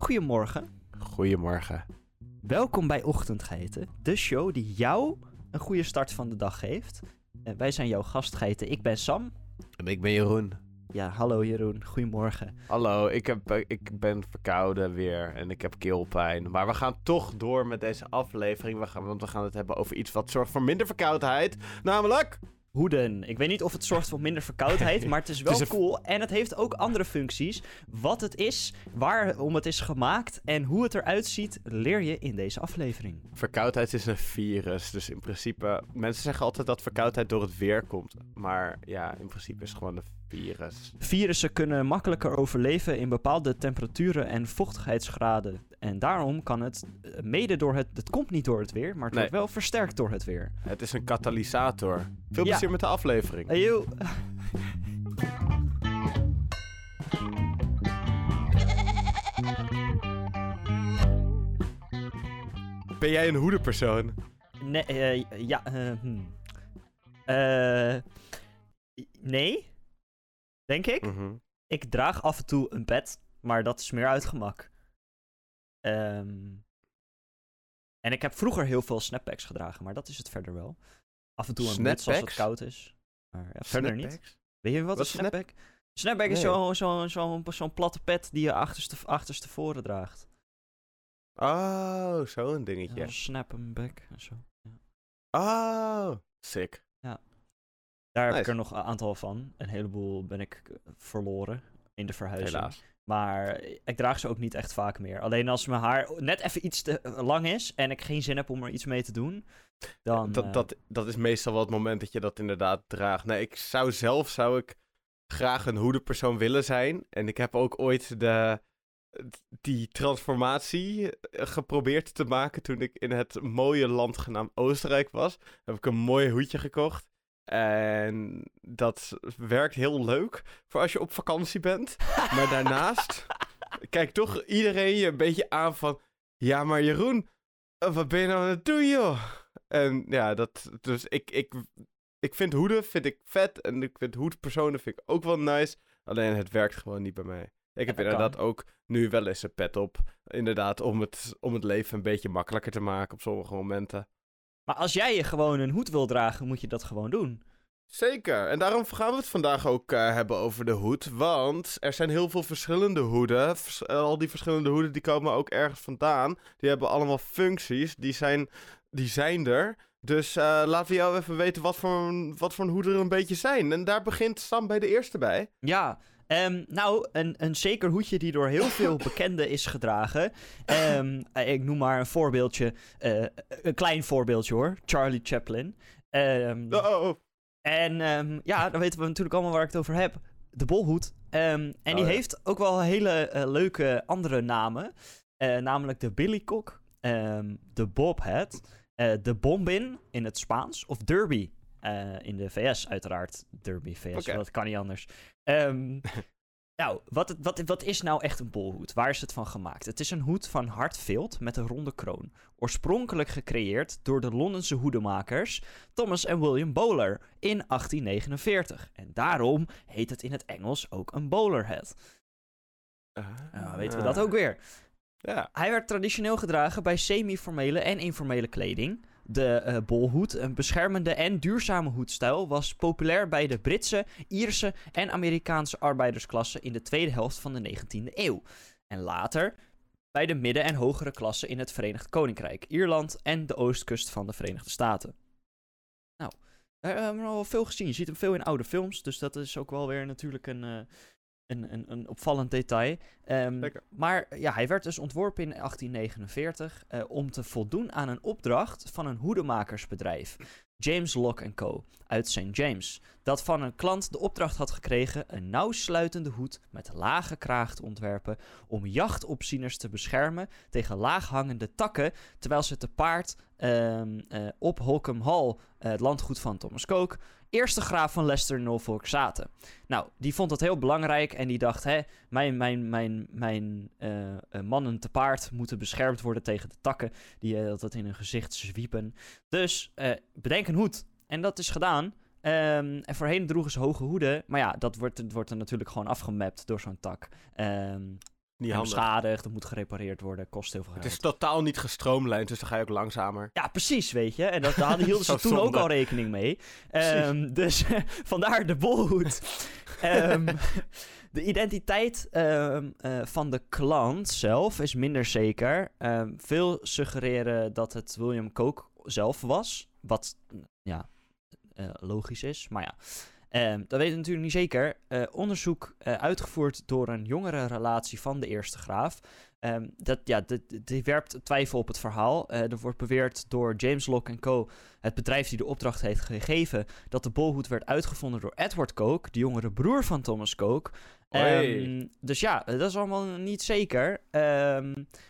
Goedemorgen. Goedemorgen. Welkom bij Ochtendgeiten, de show die jou een goede start van de dag geeft. Uh, wij zijn jouw gastgeiten. Ik ben Sam. En ik ben Jeroen. Ja, hallo Jeroen. Goedemorgen. Hallo, ik, heb, eh, ik ben verkouden weer en ik heb keelpijn. Maar we gaan toch door met deze aflevering. We gaan, want we gaan het hebben over iets wat zorgt voor minder verkoudheid. Namelijk hoeden. Ik weet niet of het zorgt voor minder verkoudheid, maar het is wel cool. En het heeft ook andere functies. Wat het is, waarom het is gemaakt en hoe het eruit ziet, leer je in deze aflevering. Verkoudheid is een virus. Dus in principe, mensen zeggen altijd dat verkoudheid door het weer komt. Maar ja, in principe is het gewoon een virus. Virussen kunnen makkelijker overleven in bepaalde temperaturen en vochtigheidsgraden. En daarom kan het eh, mede door het... Het komt niet door het weer, maar het wordt wel versterkt door het weer. Het is een katalysator. Veel plezier met de aflevering. Hey, yo. Ben jij een hoedenpersoon? Nee, uh, ja, uh, hmm. uh, nee. Denk ik. Mhm. Ik draag af en toe een pet, maar dat is meer uit gemak. Um, en ik heb vroeger heel veel snapbacks gedragen, maar dat is het verder wel. Af en toe een muts als het koud is. Maar ja, verder niet. Weet je wat, wat een snapback? Snap snapback is zo'n zo, zo, zo, platte pet die je achterste, achterste voren draagt. Oh, zo'n dingetje. Ja, snap back en zo. Ja. Oh, sick. Daar heb ik er nog een aantal van. Een heleboel ben ik eh, verloren in de verhuizing. Helaas. Maar ik draag ze ook niet echt vaak meer. Alleen als mijn haar net even iets te lang is en ik geen zin heb om er iets mee te doen, dan... Dat, uh... dat, dat is meestal wel het moment dat je dat inderdaad draagt. Nee, ik zou zelf zou ik graag een hoedenpersoon willen zijn. En ik heb ook ooit de, die transformatie eh, geprobeerd te maken toen ik in het mooie land genaamd Oostenrijk was. Heb ik een mooi hoedje gekocht. En dat werkt heel leuk voor als je op vakantie bent. maar daarnaast kijkt toch iedereen je een beetje aan van... Ja, maar Jeroen, eh, wat ben je nou aan het doen, joh? En ja, dat... Dus ik, ik, ik vind hoeden vind ik vet. En ik vind hoedpersonen vind ik ook wel nice. Alleen het werkt gewoon niet bij mij. Ik heb inderdaad ook nu wel eens een pet op. Inderdaad, om het, om het leven een beetje makkelijker te maken op sommige momenten. Maar als jij je gewoon een hoed wil dragen, moet je dat gewoon doen. Zeker. En daarom gaan we het vandaag ook uh, hebben over de hoed. Want er zijn heel veel verschillende hoeden. Vers al die verschillende hoeden die komen ook ergens vandaan. Die hebben allemaal functies. Die zijn, die zijn er. Dus uh, laten we jou even weten wat voor, wat voor hoeden er een beetje zijn. En daar begint Sam bij de eerste bij. Ja, Um, nou, een, een zeker hoedje die door heel veel bekenden is gedragen. Um, ik noem maar een voorbeeldje. Uh, een klein voorbeeldje hoor. Charlie Chaplin. Um, oh. En ja, dan weten we natuurlijk allemaal waar ik het over heb. De bolhoed. en die oh, heeft ook wel hele uh, leuke andere namen. Uh, namelijk de billycock. de bobhead. de bombin in het Spaans. Of derby in de VS uiteraard. Derby VS, okay. dat kan niet anders. Um, nou, wat, wat, wat is nou echt een bolhoed? Waar is het van gemaakt? Het is een hoed van hard vilt met een ronde kroon. Oorspronkelijk gecreëerd door de Londense hoedemakers Thomas en William Bowler in 1849. En daarom heet het in het Engels ook een bowlerhead. Uh, nou, weten we dat ook weer. Ja. Hij werd traditioneel gedragen bij semi-formele en informele kleding. De uh, bolhoed, een beschermende en duurzame hoedstijl, was populair bij de Britse, Ierse en Amerikaanse arbeidersklasse in de tweede helft van de 19e eeuw. En later bij de midden- en hogere klassen in het Verenigd Koninkrijk, Ierland en de oostkust van de Verenigde Staten. Nou, we hebben al veel gezien. Je ziet hem veel in oude films, dus dat is ook wel weer natuurlijk een, uh, een, een, een opvallend detail. Um, maar ja, hij werd dus ontworpen in 1849 uh, eh, om te voldoen aan een opdracht van een hoedemakersbedrijf. James Lock Co. uit St. James, dat van een klant de opdracht had gekregen een nauwsluitende hoed met lage kraag te ontwerpen om jachtopzieners te beschermen tegen laaghangende takken, terwijl ze te paard um, uh, op Holcombe Hall, uh, het landgoed van Thomas Coke, eerste graaf van Leicester Norfolk zaten. Nou, die vond dat heel belangrijk en die dacht, hè, mijn, mijn, mijn, mijn uh, mannen te paard moeten beschermd worden tegen de takken die uh, dat in hun gezicht zwiepen. Dus bedenk een hoed. En dat is gedaan. Um, en voorheen droegen ze hoge hoeden. Maar ja, dat wordt, wordt er natuurlijk gewoon afgemapt door zo'n tak. Um, Niet handig. beschadigd, het moet gerepareerd worden, kost heel veel Het geld. is totaal niet gestroomlijnd, dus dan ga je ook langzamer. Ja, precies, weet je. En dat, daar hadden- hielden ze toen ook al rekening mee. Ehm, dus vandaar de bolhoed. Ehm, de identiteit ehm, eh, van de klant zelf is minder zeker. Veel suggereren dat het William Koch zelf was. Wat, ja, eh, logisch is. Maar ja, Ehm, dat weten we natuurlijk niet zeker. Eh, onderzoek eh, uitgevoerd door een jongere relatie van de eerste graaf. Ehm, dat, ja, dit- die werpt twijfel op het verhaal. Eh, er wordt beweerd door James Locke Co., het bedrijf die de opdracht heeft gegeven, dat de bolhoed werd uitgevonden door Edward Koch, de jongere broer van Thomas. Hoi. Ehm, dus ja, dat is allemaal niet zeker.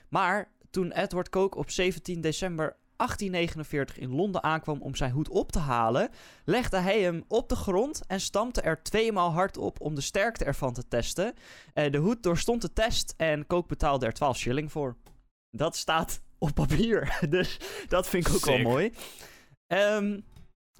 Maar toen Edward Koch op 17 december 1849 in Londen aankwam om zijn hoed op te halen, legde hij hem op de grond en stampte er tweemaal hard op om de sterkte ervan te testen. Eh, de hoed doorstond de test en Koch betaalde er 12 shilling voor. Dat staat op papier, dus dat vind ik ook wel mooi. Ehm,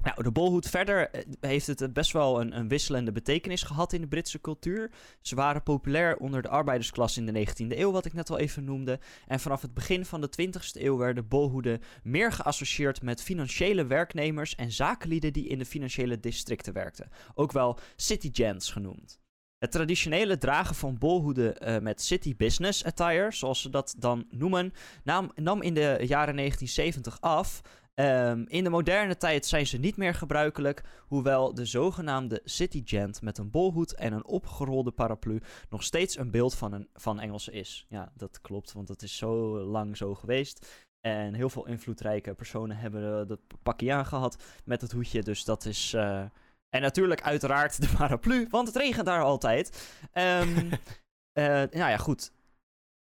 nou, de bolhoed verder eh, heeft het eh, best wel een, een wisselende betekenis gehad in de Britse cultuur. Ze waren populair onder de arbeidersklasse in de 19e eeuw, wat ik net al even noemde. En vanaf het begin van de 20e eeuw werden bolhoeden meer geassocieerd met financiële werknemers en zakenlieden die in de financiële districten werkten. Ook wel city gents genoemd. Het traditionele dragen van bolhoeden eh, met city business attire, zoals ze dat dan noemen, nam, nam in de jaren 1970 af. Ehm, in de moderne tijd zijn ze niet meer gebruikelijk, hoewel de zogenaamde city gent met een bolhoed en een opgerolde paraplu nog steeds een beeld van een van Engelse is. Ja, dat klopt, want dat is zo lang zo geweest. En heel veel invloedrijke personen hebben eh, dat pakje aangehad met het hoedje, dus dat is... eh, En natuurlijk uiteraard de paraplu, want het regent daar altijd. Ehm eh, nou ja, goed.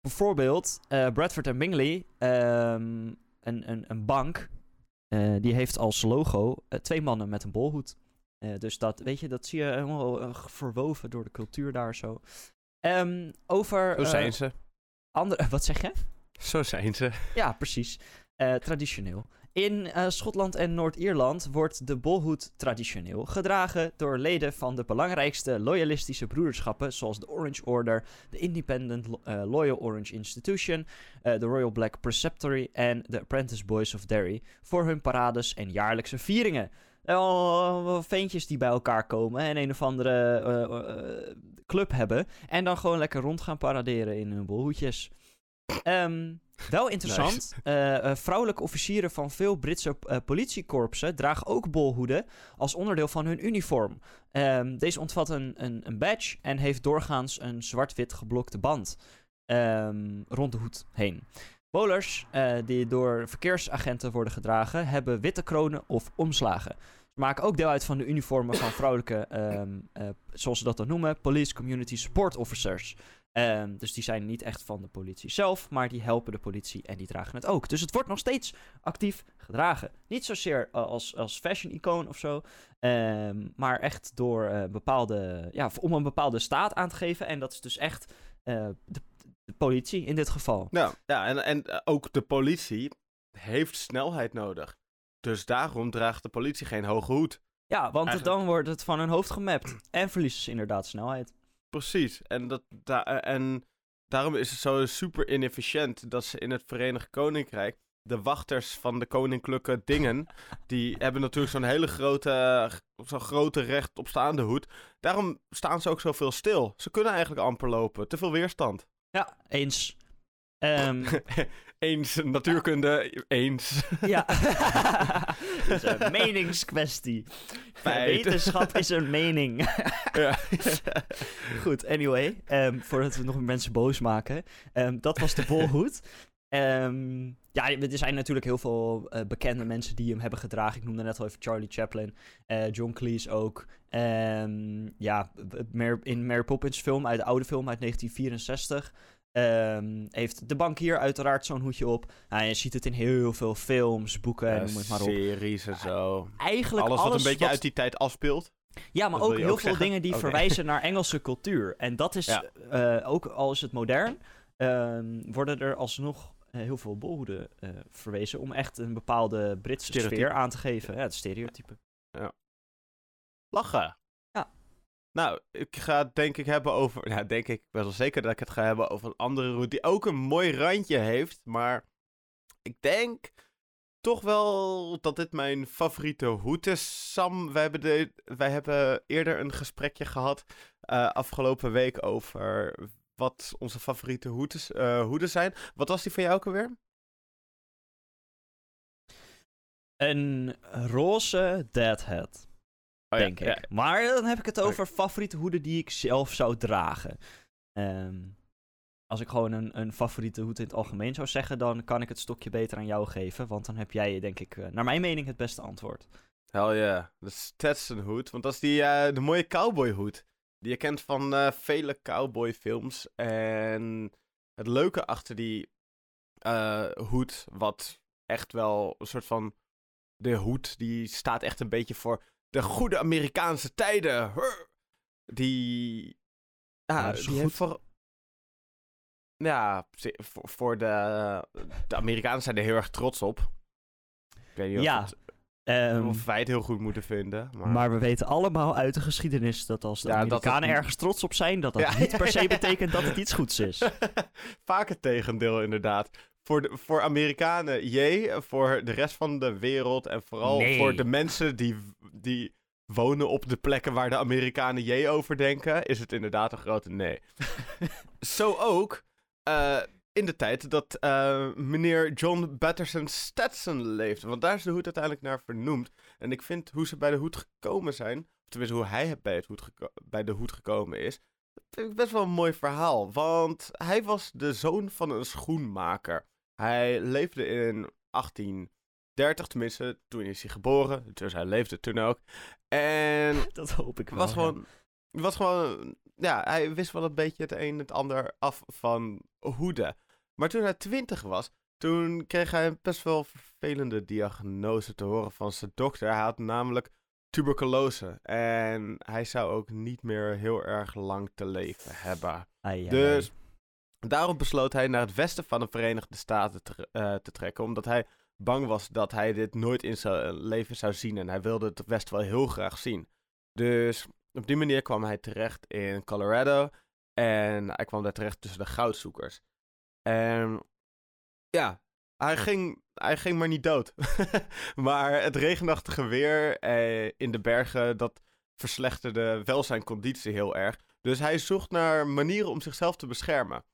Bijvoorbeeld Bradford en Bingley, ehm, een, een, een bank, eh, die heeft als logo eh, twee mannen met een bolhoed. Eh, dus dat, weet je, dat zie je helemaal verwoven door de cultuur daar zo. Ehm, over... Zo zijn ze. andere, wat zeg je? Zo zijn ze. Ja, precies. Traditioneel. In eh, Schotland en Noord-Ierland wordt de bolhoed traditioneel gedragen door leden van de belangrijkste loyalistische broederschappen, zoals de Orange Order, de Independent eh, Loyal Orange Institution, eh, de Royal Black Preceptory en de Apprentice Boys of Derry, voor hun parades en jaarlijkse vieringen. Oh, veentjes die bij elkaar komen en een of andere club hebben. En dan gewoon lekker rond gaan paraderen in hun bolhoedjes. Ehm, wel interessant. eh, eh, vrouwelijke officieren van veel Britse eh, politiekorpsen dragen ook bolhoeden als onderdeel van hun uniform. Ehm, deze ontvat een, een, een badge en heeft doorgaans een zwart-wit geblokte band ehm, rond de hoed heen. Bowlers, eh, die door verkeersagenten worden gedragen, hebben witte kronen of omslagen. Ze maken ook deel uit van de uniformen van vrouwelijke, zoals ze dat dan noemen, Police Community Support Officers. Ehm, dus die zijn niet echt van de politie zelf, maar die helpen de politie en die dragen het ook. Dus het wordt nog steeds actief gedragen. Niet zozeer eh, als, als fashion-icoon of zo, ehm, maar echt door eh, bepaalde, ja, om een bepaalde staat aan te geven. En dat is dus echt eh, de, de politie in dit geval. Nou, ja, en, en ook de politie heeft snelheid nodig. Dus daarom draagt de politie geen hoge hoed. Ja, want dan wordt het van hun hoofd gemapt. En verliezen ze inderdaad snelheid. Precies. En, dat, da eh, en daarom is het zo super inefficiënt dat ze in het Verenigd Koninkrijk. De wachters van de koninklijke dingen. die hebben natuurlijk zo'n hele grote. zo'n grote rechtopstaande hoed. Daarom staan ze ook zoveel stil. Ze kunnen eigenlijk amper lopen. Te veel weerstand. Ja, eens. Ehm, Eens natuurkunde, eens. ja. Het is een meningskwestie. Feit. Wetenschap is een mening. ja. Goed, anyway. ehm, voordat we nog mensen boos maken. ehm, dat was de bolhoed. Ehm, ja, er zijn natuurlijk heel veel eh, bekende mensen die hem hebben gedragen. Ik noemde net al even Charlie Chaplin. eh, John Cleese ook. Ja, in Mary Poppins film, uit de oude film uit 1964... ehm, heeft de bankier uiteraard zo'n hoedje op. Nou, je ziet het in heel veel films, boeken, Ja, noem het maar op. Series en zo. Eigenlijk Alles, alles, wat een beetje wat- uit die tijd afspeelt. ja, maar Dat ook heel ook veel zeggen? dingen die verwijzen naar Engelse cultuur. En dat is, Ja. eh, ook al is het modern, ehm, worden er alsnog eh, heel veel bolhoeden eh, verwezen om echt een bepaalde Britse Stereotype. sfeer aan te geven. Ja, het stereotype. Lachen. Nou, ik ga het denk ik hebben over... Ja, denk ik, ben wel zeker dat ik het ga hebben over een andere route die ook een mooi randje heeft. Maar ik denk toch wel dat dit mijn favoriete hoed is. Sam, wij hebben, de, wij hebben eerder een gesprekje gehad uh, afgelopen week over wat onze favoriete hoeden, uh, hoeden zijn. Wat was die van jou ook alweer? Een roze deadhead. Oh, denk ja, ik. Ja. Maar dan heb ik het over favoriete hoeden die ik zelf zou dragen. Um, als ik gewoon een, een favoriete hoed in het algemeen zou zeggen, dan kan ik het stokje beter aan jou geven. Want dan heb jij, denk ik, uh, naar mijn mening, het beste antwoord. Hell yeah, de Stetson hoed. Want dat is die, uh, de mooie cowboy hoed. Die je kent van uh, vele cowboyfilms. En het leuke achter die hoed, wat echt wel een soort van... De hoed, die staat echt een beetje voor de goede Amerikaanse tijden. Die... Ja, die heeft voor ja, voor de, de Amerikanen zijn er heel erg trots op. Ik weet niet of, ja, ehm, of wij het heel goed moeten vinden. Maar... maar... we weten allemaal uit de geschiedenis dat als de Amerikanen ergens trots op zijn, dat dat niet per se betekent dat het iets goeds is. Vaak het tegendeel, inderdaad. Voor, de, voor Amerikanen, jee. Voor de rest van de wereld en vooral voor de mensen die, die wonen op de plekken waar de Amerikanen jee over denken, is het inderdaad een grote nee. Zo ook uh, in de tijd dat uh, meneer John Batterson Stetson leefde. Want daar is de hoed uiteindelijk naar vernoemd. En ik vind hoe ze bij de hoed gekomen zijn, of tenminste hoe hij bij, het hoed bij de hoed gekomen is, ik best wel een mooi verhaal. Want hij was de zoon van een schoenmaker. Hij leefde in 1830, tenminste, toen is hij geboren. Dus hij leefde toen ook. En. Dat hoop ik wel. Was gewoon, was gewoon ja, hij wist wel een beetje het een en het ander af van hoeden. Maar toen hij twintig was, toen kreeg hij een best wel vervelende diagnose te horen van zijn dokter. Hij had namelijk tuberculose. En hij zou ook niet meer heel erg lang te leven hebben. dus daarom besloot hij naar het westen van de Verenigde Staten te, uh, te trekken. Omdat hij bang was dat hij dit nooit in zijn leven zou zien. En hij wilde het westen wel heel graag zien. Dus op die manier kwam hij terecht in Colorado. En hij kwam daar terecht tussen de goudzoekers. En ja, hij ging, hij ging maar niet dood. maar het regenachtige weer eh, in de bergen, dat verslechterde wel zijn conditie heel erg. Dus hij zocht naar manieren om zichzelf te beschermen.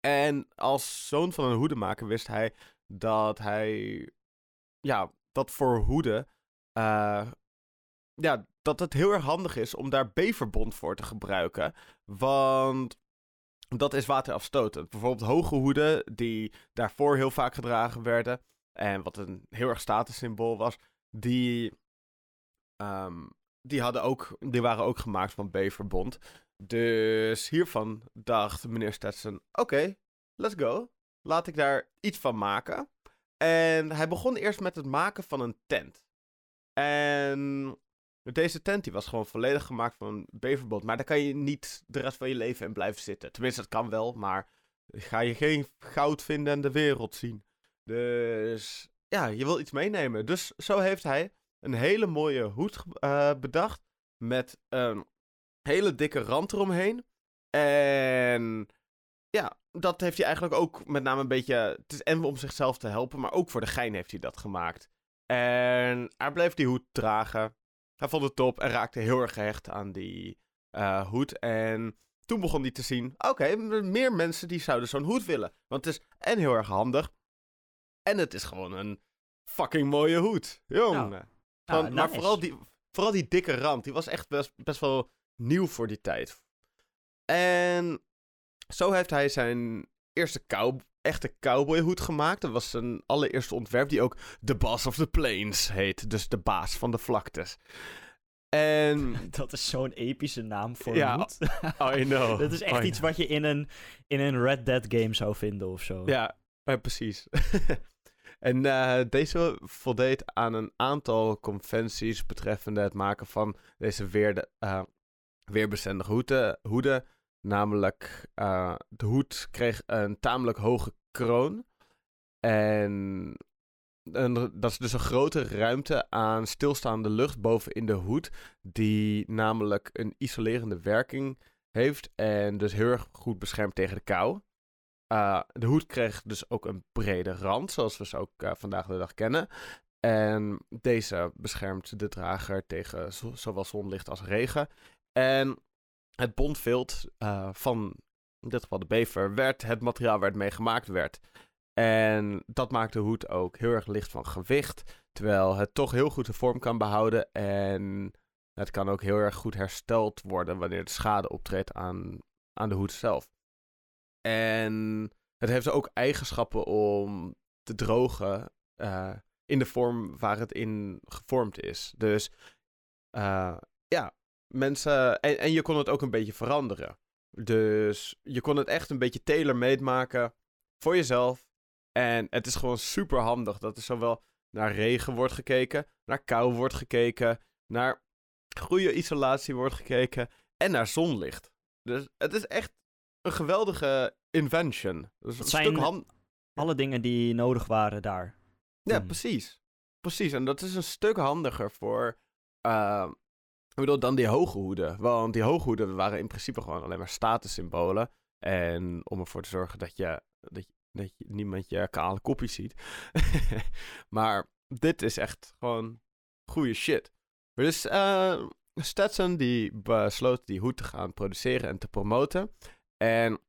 En als zoon van een hoedemaker wist hij dat hij, ja, dat voor hoeden, uh, ja, dat het heel erg handig is om daar beverbond voor te gebruiken. Want dat is waterafstotend. Bijvoorbeeld hoge hoeden, die daarvoor heel vaak gedragen werden. En wat een heel erg statussymbool was, die, um, die, hadden ook, die waren ook gemaakt van beverbond. Dus hiervan dacht meneer Stetson: oké, let's go. Laat ik daar iets van maken. En hij begon eerst met het maken van een tent. En deze tent die was gewoon volledig gemaakt van beverbot. Maar daar kan je niet de rest van je leven in blijven zitten. Tenminste, dat kan wel, maar ga je geen goud vinden en de wereld zien. Dus ja, je wil iets meenemen. Dus zo heeft hij een hele mooie hoed uh, bedacht. Met een hele dikke rand eromheen. En ja, dat heeft hij eigenlijk ook met name een beetje. Het is en om zichzelf te helpen, maar ook voor de gein heeft hij dat gemaakt. En hij bleef die hoed dragen. Hij vond het top en raakte heel erg gehecht aan die uh, hoed. En toen begon hij te zien, oké, meer mensen die zouden zo'n hoed willen. Want het is en heel erg handig. En het is gewoon een fucking mooie hoed. Jongen. Nou, maar vooral die, vooral die dikke rand, die was echt best, best wel nieuw voor die tijd. En zo heeft hij zijn eerste cow, echte cowboyhoed gemaakt. Dat was zijn allereerste ontwerp, die ook The Boss of the Plains heet. Dus de baas van de vlaktes. En... Dat is zo'n epische naam voor ja, een hoed. I know. dat is echt iets wat je in een, in een Red Dead game zou vinden of zo. Ja, precies. en uh, deze voldeed aan een aantal conventies betreffende het maken van deze weer, uh, weerbestendige hoeden. hoeden Namelijk, uh, de hoed kreeg een tamelijk hoge kroon. En dat is dus een grote ruimte aan stilstaande lucht boven in de hoed. Die namelijk een isolerende werking heeft. En dus heel erg goed beschermt tegen de kou. Uh, de hoed kreeg dus ook een brede rand, zoals we ze ook uh, vandaag de dag kennen. En deze beschermt de drager tegen zowel zonlicht als regen. En het bondvilt uh, van, in dit geval de bever, werd het materiaal waar het mee gemaakt werd. En dat maakt de hoed ook heel erg licht van gewicht. Terwijl het toch heel goed de vorm kan behouden. En het kan ook heel erg goed hersteld worden wanneer de schade optreedt aan, aan de hoed zelf. En het heeft ook eigenschappen om te drogen uh, in de vorm waar het in gevormd is. Dus uh, mensen. En, en je kon het ook een beetje veranderen. Dus je kon het echt een beetje tailor-made maken voor jezelf. En het is gewoon super handig dat er zowel naar regen wordt gekeken, naar kou wordt gekeken, naar goede isolatie wordt gekeken en naar zonlicht. Dus het is echt een geweldige invention. Dus het zijn alle dingen die nodig waren daar. Ja, precies. Precies, en dat is een stuk handiger voor... Uh, ik bedoel, dan die hoge hoeden. Want die hoge hoeden waren in principe gewoon alleen maar statussymbolen. En om ervoor te zorgen dat je, dat dat je niemand je kale kopjes ziet. maar dit is echt gewoon goede shit. Dus uh, Stetson die besloot die hoed te gaan produceren en te promoten. En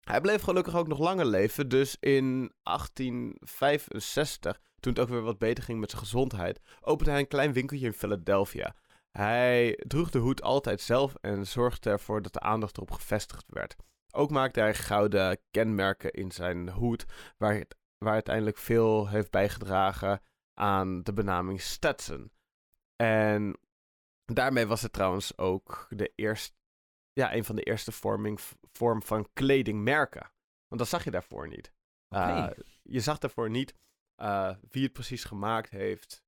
hij bleef gelukkig ook nog langer leven. Dus in 1865, toen het ook weer wat beter ging met zijn gezondheid, opende hij een klein winkeltje in Philadelphia. Hij droeg de hoed altijd zelf en zorgde ervoor dat de aandacht erop gevestigd werd. Ook maakte hij gouden kenmerken in zijn hoed, waar, het, waar uiteindelijk veel heeft bijgedragen aan de benaming Stetson. En daarmee was het trouwens ook de eerste, ja, een van de eerste vorming, vorm van kledingmerken. Want dat zag je daarvoor niet. Uh, je zag daarvoor niet uh, wie het precies gemaakt heeft.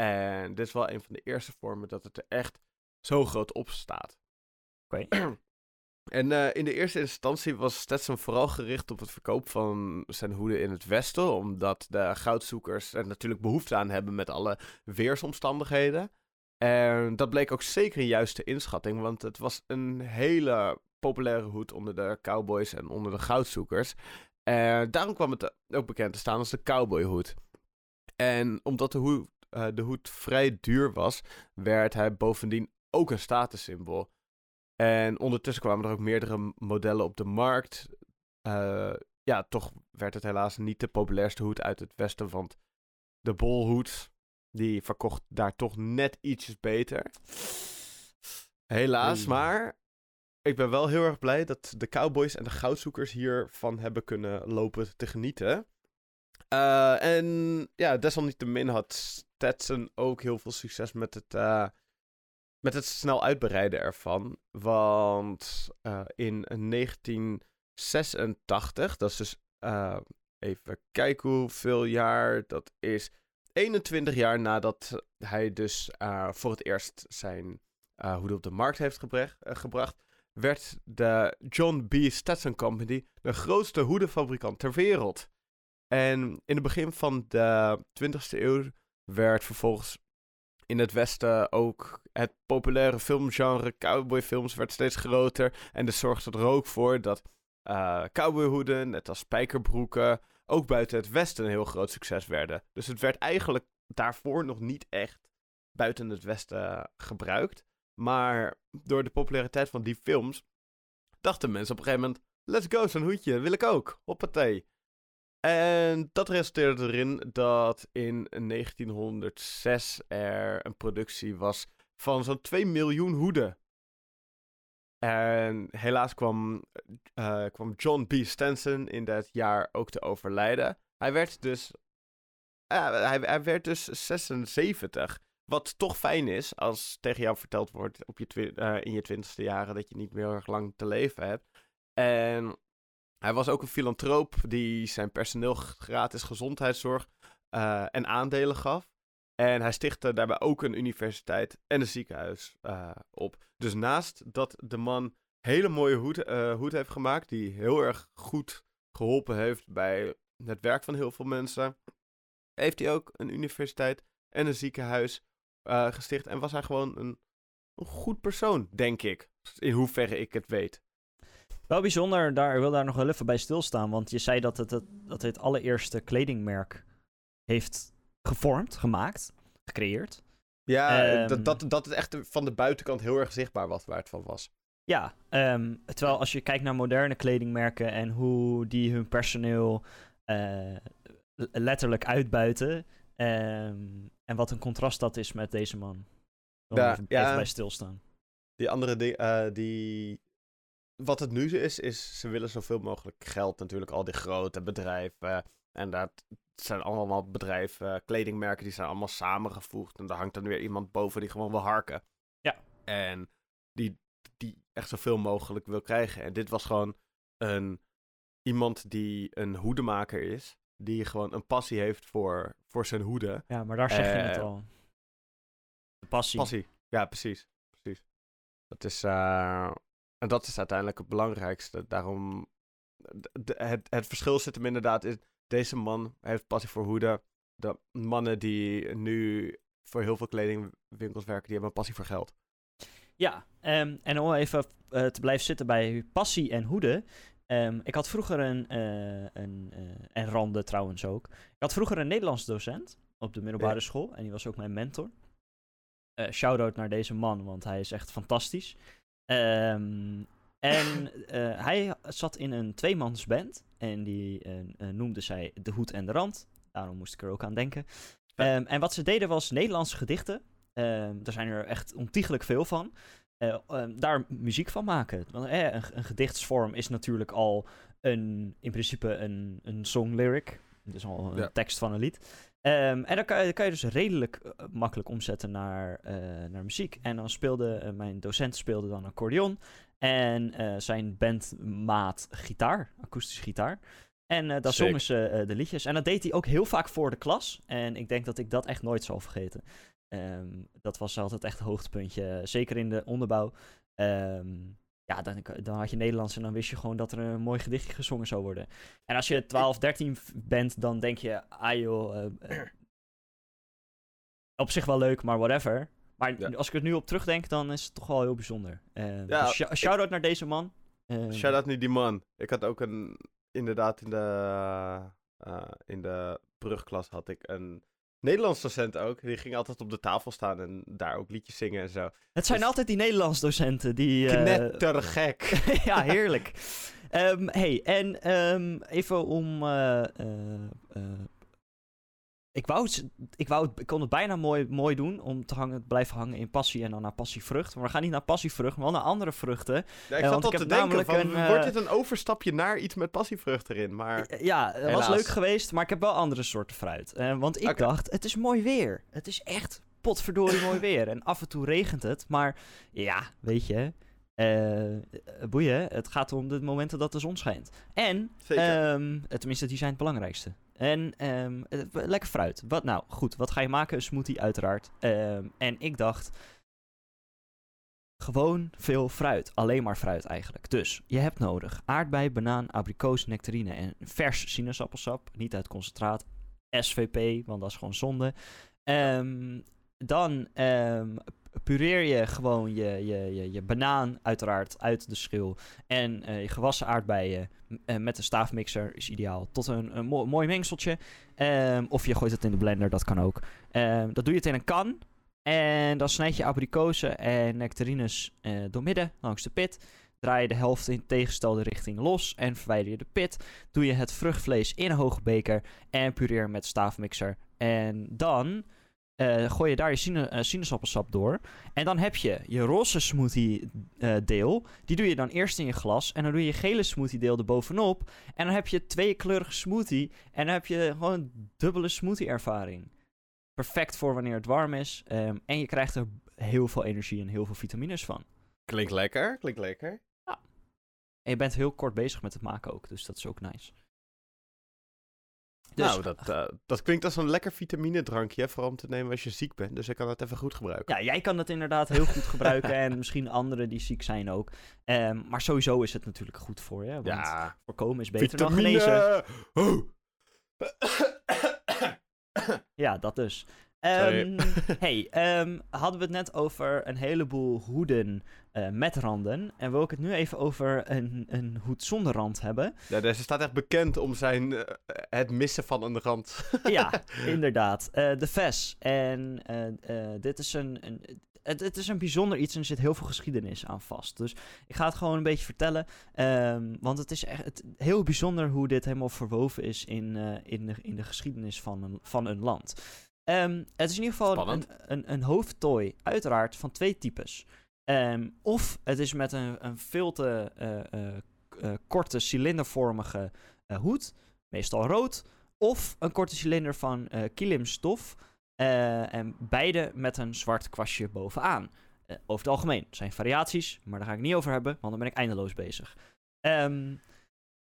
En dit is wel een van de eerste vormen dat het er echt zo groot op staat. Oké. Okay. En uh, in de eerste instantie was Stetson vooral gericht op het verkoop van zijn hoeden in het westen, omdat de goudzoekers er natuurlijk behoefte aan hebben met alle weersomstandigheden. En dat bleek ook zeker een juiste inschatting, want het was een hele populaire hoed onder de cowboys en onder de goudzoekers. En daarom kwam het ook bekend te staan als de cowboyhoed. En omdat de hoed, uh, de hoed vrij duur was, werd hij bovendien ook een statussymbool. En ondertussen kwamen er ook meerdere modellen op de markt. Uh, ja, toch werd het helaas niet de populairste hoed uit het westen, want de bolhoed, die verkocht daar toch net ietsjes beter. Helaas, maar ik ben wel heel erg blij dat de Cowboys en de goudzoekers hiervan hebben kunnen lopen te genieten. Uh, en ja, desalniettemin had Stetson ook heel veel succes met het, uh, met het snel uitbreiden ervan. Want uh, in 1986, dat is dus even kijken hoeveel jaar, dat is 21 jaar nadat hij dus voor het eerst zijn hoede op de markt heeft gebracht werd de John B. Stetson Company de grootste hoedenfabrikant ter wereld. En in het begin van de 20e eeuw werd vervolgens in het Westen ook het populaire filmgenre cowboyfilms werd steeds groter. En dus zorgde er ook voor dat uh, cowboyhoeden, net als spijkerbroeken, ook buiten het Westen een heel groot succes werden. Dus het werd eigenlijk daarvoor nog niet echt buiten het Westen gebruikt. Maar door de populariteit van die films dachten mensen op een gegeven moment: let's go, zo'n hoedje, wil ik ook. Hoppatee. En dat resulteerde erin dat in 1906 er een productie was van zo'n 2 miljoen hoeden. En helaas kwam, uh, kwam John B. Stenson in dat jaar ook te overlijden. Hij werd dus, uh, hij, hij werd dus 76. Wat toch fijn is als tegen jou verteld wordt op je uh, in je twintigste jaren dat je niet meer erg lang te leven hebt. En hij was ook een filantroop die zijn personeel gratis gezondheidszorg uh, en aandelen gaf. En hij stichtte daarbij ook een universiteit en een ziekenhuis uh, op. Dus naast dat de man hele mooie hoed, hoed heeft gemaakt, die heel erg goed geholpen heeft bij het werk van heel veel mensen, heeft hij ook een universiteit en een ziekenhuis eh, gesticht. En was hij gewoon een, een goed persoon, denk ik. In hoeverre ik het weet. Wel bijzonder, daar, ik wil daar nog wel even bij stilstaan. Want je zei dat het het, dat het allereerste kledingmerk heeft gevormd, gemaakt, gecreëerd. Ja, Ehm. dat, dat, dat het echt van de buitenkant heel erg zichtbaar was waar het van was. Ja, ehm, terwijl als je kijkt naar moderne kledingmerken en hoe die hun personeel eh, letterlijk uitbuiten. ehm, en wat een contrast dat is met deze man. Wil Ja, even, bij stilstaan. Die andere eh, die... Wat het nu is, is ze willen zoveel mogelijk geld natuurlijk. Al die grote bedrijven. En dat zijn allemaal bedrijven, eh, kledingmerken, die zijn allemaal samengevoegd. En daar hangt dan weer iemand boven die gewoon wil harken. Ja. En die, die echt zoveel mogelijk wil krijgen. En dit was gewoon een, iemand die een hoedemaker is. Die gewoon een passie heeft voor, voor zijn hoeden. Ja, maar daar zeg je het Eh, al. De passie. Passie. Ja, precies. precies. Dat is, eh, en dat is uiteindelijk het belangrijkste. Daarom, het, het verschil zit hem inderdaad in, deze man heeft passie voor hoeden. De mannen die nu voor heel veel kledingwinkels werken, die hebben een passie voor geld. Ja, ehm, en om even eh, te blijven zitten bij passie en hoeden. ehm, ik had vroeger een, eh, een eh, en Rande trouwens ook. Ik had vroeger een Nederlands docent op de middelbare Ja. school. En die was ook mijn mentor. Shout-out naar deze man, want hij is echt fantastisch. Ehm, en eh, hij zat in een tweemansband. En die eh, noemde zij De Hoed en de Rand. Daarom moest ik er ook aan denken. Ja. Ehm, en wat ze deden was Nederlandse gedichten. Ehm er zijn er echt ontiegelijk veel van. Daar muziek van maken. Want eh, een, een gedichtsvorm is natuurlijk al een, in principe een, een song lyric. Dus al een Ja. tekst van een lied. Ehm, en dan kan, je, kan je dus redelijk eh, makkelijk omzetten naar, eh, naar muziek. En dan speelde eh, mijn docent speelde dan accordeon. En zijn bandmaat gitaar, akoestische gitaar. En dan Sick. zongen ze de liedjes. En dat deed hij ook heel vaak voor de klas. En ik denk dat ik dat echt nooit zal vergeten. Ehm, dat was altijd echt een hoogtepuntje. Zeker in de onderbouw. Ehm, ja, dan, dan had je Nederlands en dan wist je gewoon dat er een mooi gedichtje gezongen zou worden. En als je 12, 13 v- bent, dan denk je, ah joh, eh, eh, op zich wel leuk, maar whatever. Maar Ja. als ik er nu op terugdenk, dan is het toch wel heel bijzonder. Eh, Ja, dus sh- ik- shout-out naar deze man. Eh, Shout-out nu die man. Ik had ook een, inderdaad in de, in de brugklas had ik een Nederlands docent ook. Die ging altijd op de tafel staan en daar ook liedjes zingen en zo. het zijn dus- altijd die Nederlands docenten die... eh, Knettergek. ja, heerlijk. Ehm, hey, en ehm, even om. eh, ik, wou het, ik, wou het, ik kon het bijna mooi, mooi doen om te hangen, blijven hangen in passie en dan naar passievrucht. Maar we gaan niet naar passievrucht, maar wel naar andere vruchten. Ja, ik zat want al te denken, van, een, eh, wordt dit een overstapje naar iets met passievrucht erin? Maar Eh, Ja, het was leuk geweest, maar ik heb wel andere soorten fruit. Eh, want ik dacht, het is mooi weer. Het is echt potverdorie mooi weer. En af en toe regent het, maar ja, weet je, eh, boeien. Het gaat om de momenten dat de zon schijnt. En, ehm, eh, tenminste, die zijn het belangrijkste. En ehm, eh, lekker fruit. Wat nou? Goed, wat ga je maken? Een smoothie, uiteraard. Ehm, en ik dacht, gewoon veel fruit. Alleen maar fruit eigenlijk. Dus je hebt nodig aardbei, banaan, abrikoos, nectarine en vers sinaasappelsap. Niet uit concentraat. SVP, want dat is gewoon zonde. Ehm, dan pureer je gewoon je, je, je, je banaan uiteraard uit de schil. En eh, je gewassen aardbeien eh, met een staafmixer is ideaal. Tot een, een mo- mooi mengseltje. Ehm, of je gooit het in de blender, dat kan ook. Ehm, dat doe je het in een kan. En dan snijd je abrikozen en nectarines eh doormidden langs de pit. Draai je de helft in tegenstelde richting los en verwijder je de pit. Doe je het vruchtvlees in een hoge beker en pureer met staafmixer. En dan eh, gooi je daar je sina- eh, sinaasappelsap door. En dan heb je je roze smoothie eh, deel. Die doe je dan eerst in je glas. En dan doe je je gele smoothie deel erbovenop. En dan heb je tweekleurige smoothie. En dan heb je gewoon een dubbele smoothie ervaring. Perfect voor wanneer het warm is. Ehm, en je krijgt er heel veel energie en heel veel vitamines van. Klinkt lekker, klinkt lekker. En je bent heel kort bezig met het maken ook. Dus dat is ook nice. Dus, nou, dat, eh, dat klinkt als een lekker vitaminedrankje, hè, vooral om te nemen als je ziek bent. Dus ik kan het even goed gebruiken. Ja, jij kan dat inderdaad heel goed gebruiken. en misschien anderen die ziek zijn ook. Ehm, maar sowieso is het natuurlijk goed voor je. Want Ja, voorkomen is beter dan genezen. Oh. ja, dat dus. Ehm, hey, ehm, hadden we het net over een heleboel hoeden eh, met randen. En wil ik het nu even over een, een hoed zonder rand hebben. Ja, deze staat echt bekend om zijn, eh, het missen van een rand. ja, inderdaad. Eh, de VES. En dit is een, een, het, het is een bijzonder iets en er zit heel veel geschiedenis aan vast. Dus ik ga het gewoon een beetje vertellen. ehm, want het is echt het, heel bijzonder hoe dit helemaal verwoven is in, in, de, in de geschiedenis van een, van een land. Ehm, het is in ieder geval een, een, een hoofdtooi, uiteraard, van twee types. Ehm, of het is met een, een veel te eh, eh, eh, korte cilindervormige hoed, meestal rood. Of een korte cilinder van kilimstof. en beide met een zwart kwastje bovenaan. Over het algemeen zijn variaties, maar daar ga ik niet over hebben, want dan ben ik eindeloos bezig. Ehm,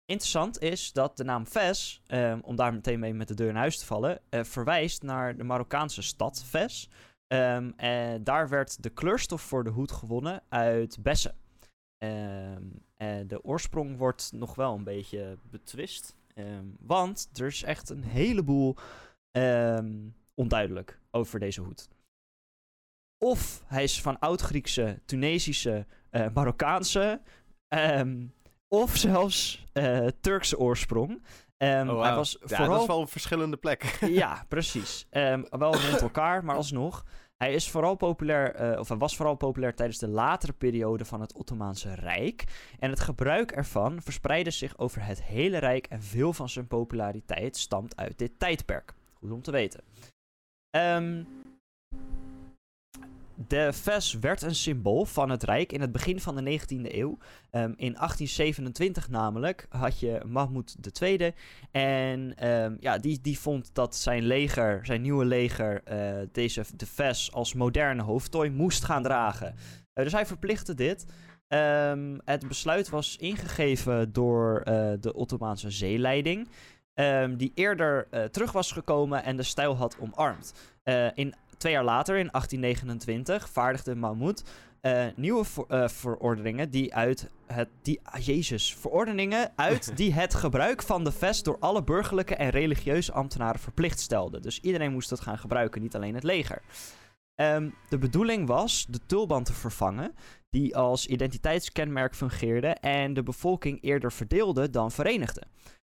interessant is dat de naam Fes, ehm, om daar meteen mee met de deur in huis te vallen, verwijst naar de Marokkaanse stad Fes. Ehm, en daar werd de kleurstof voor de hoed gewonnen uit bessen. Ehm, en de oorsprong wordt nog wel een beetje betwist. ehm, want er is echt een heleboel onduidelijk over deze hoed. Of hij is van Oud-Griekse, Tunesische, eh, Marokkaanse. of zelfs eh, Turkse oorsprong. Ehm, Oh, Hij was Ja, vooral dat is wel een verschillende plek. ja, precies. Ehm, wel rond elkaar, maar alsnog. Hij is vooral populair, eh, of hij was vooral populair tijdens de latere periode van het Ottomaanse Rijk. En het gebruik ervan verspreidde zich over het hele Rijk en veel van zijn populariteit stamt uit dit tijdperk. Goed om te weten. Ehm, de Fes werd een symbool van het Rijk in het begin van de 19e eeuw. Ehm, in 1827 namelijk had je Mahmoud II. En ehm, ja, die, die vond dat zijn leger, zijn nieuwe leger, eh, deze de Fes als moderne hoofdtooi moest gaan dragen. Eh, dus hij verplichtte dit. Ehm, het besluit was ingegeven door eh, de Ottomaanse zeeleiding. die eerder terug was gekomen en de stijl had omarmd. In, twee jaar later, in 1829, vaardigde Mahmoud eh, nieuwe eh, verordeningen die uit het... Die, ah, jezus, verordeningen uit die het gebruik van de vest door alle burgerlijke en religieuze ambtenaren verplicht stelden. Dus iedereen moest het gaan gebruiken, niet alleen het leger. Ehm, de bedoeling was de tulband te vervangen, die als identiteitskenmerk fungeerde en de bevolking eerder verdeelde dan verenigde.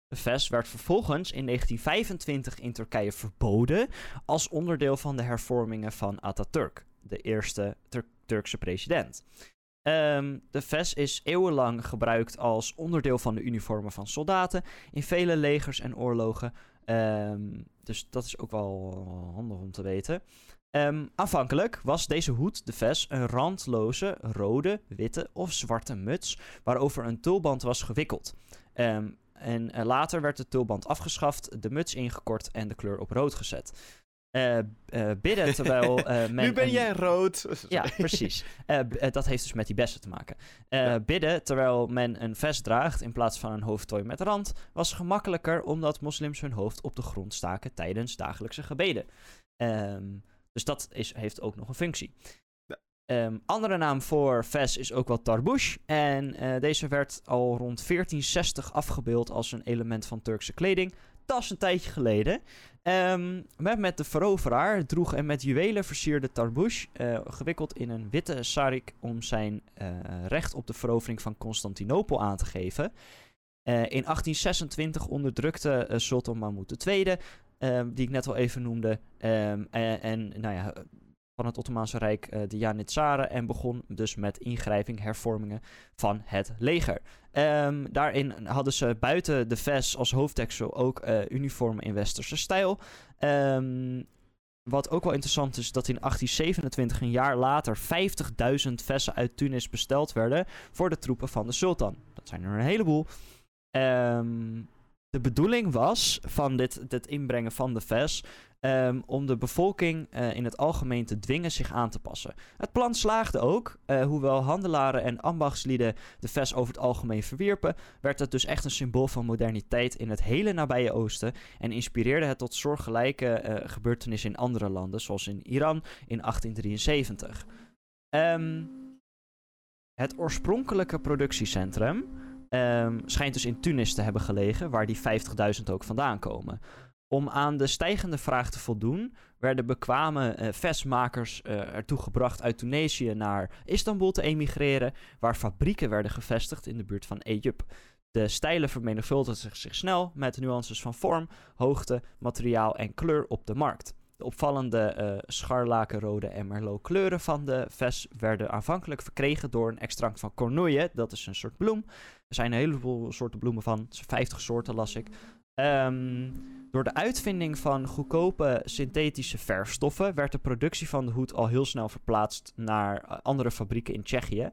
De vest werd vervolgens in 1925 in Turkije verboden als onderdeel van de hervormingen van Atatürk, de eerste Tur- Turkse president. Ehm, de VES is eeuwenlang gebruikt als onderdeel van de uniformen van soldaten in vele legers en oorlogen. Ehm, dus dat is ook wel handig om te weten. Ehm, aanvankelijk was deze hoed, de VES, een randloze rode, witte of zwarte muts waarover een tulband was gewikkeld. En eh, later werd de tulband afgeschaft, de muts ingekort en de kleur op rood gezet. Eh, eh, bidden terwijl men nu ben een- jij rood. ja, precies. Dat heeft dus met die bessen te maken. Ja. Bidden terwijl men een vest draagt in plaats van een hoofdtooi met rand was gemakkelijker omdat moslims hun hoofd op de grond staken tijdens dagelijkse gebeden. Ehm, dus dat is, heeft ook nog een functie. Ehm, andere naam voor ves is ook wel tarbush. En eh, deze werd al rond 1460 afgebeeld als een element van Turkse kleding. Dat is een tijdje geleden. Ehm, met, met de veroveraar droeg een met juwelen versierde tarbush, eh, gewikkeld in een witte sarik om zijn eh, recht op de verovering van Constantinopel aan te geven. In 1826 onderdrukte Sultan Mahmud II, ehm, die ik net al even noemde, en, en nou ja, van het Ottomaanse Rijk eh, de Janitsaren en begon dus met ingrijping, hervormingen van het leger. Ehm, daarin hadden ze buiten de VES als hoofddeksel ook eh, uniformen in westerse stijl. Ehm, wat ook wel interessant is, dat in 1827, een jaar later, 50.000 vessen uit Tunis besteld werden voor de troepen van de sultan. Dat zijn er een heleboel. Ehm, de bedoeling was van dit, dit inbrengen van de VES ehm, om de bevolking eh, in het algemeen te dwingen zich aan te passen. Het plan slaagde ook, eh, hoewel handelaren en ambachtslieden de VES over het algemeen verwierpen, werd het dus echt een symbool van moderniteit in het hele nabije oosten en inspireerde het tot soortgelijke eh, gebeurtenissen in andere landen, zoals in Iran in 1873. Ehm, het oorspronkelijke productiecentrum ehm, schijnt dus in Tunis te hebben gelegen, waar die 50.000 ook vandaan komen. Om aan de stijgende vraag te voldoen, werden bekwame uh, vestmakers uh, ertoe gebracht uit Tunesië naar Istanbul te emigreren, waar fabrieken werden gevestigd in de buurt van Egypte. De stijlen vermenigvuldigden zich snel met nuances van vorm, hoogte, materiaal en kleur op de markt. De opvallende uh, scharlakenrode en merlot kleuren van de ves werden aanvankelijk verkregen door een extract van cornouille. Dat is een soort bloem. Er zijn een heleboel soorten bloemen van. 50 soorten las ik. Um, door de uitvinding van goedkope synthetische verfstoffen werd de productie van de hoed al heel snel verplaatst naar eh, andere fabrieken in Tsjechië.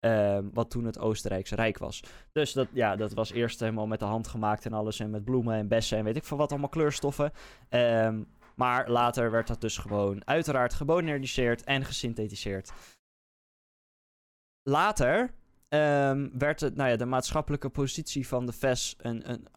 Um, wat toen het Oostenrijkse Rijk was. Dus dat, ja, dat was eerst helemaal met de hand gemaakt en alles. En met bloemen en bessen en weet ik veel wat allemaal kleurstoffen. Um, maar later werd dat dus gewoon uiteraard gemoderniseerd en gesynthetiseerd. Later um, werd het, nou ja, de maatschappelijke positie van de VES een, een,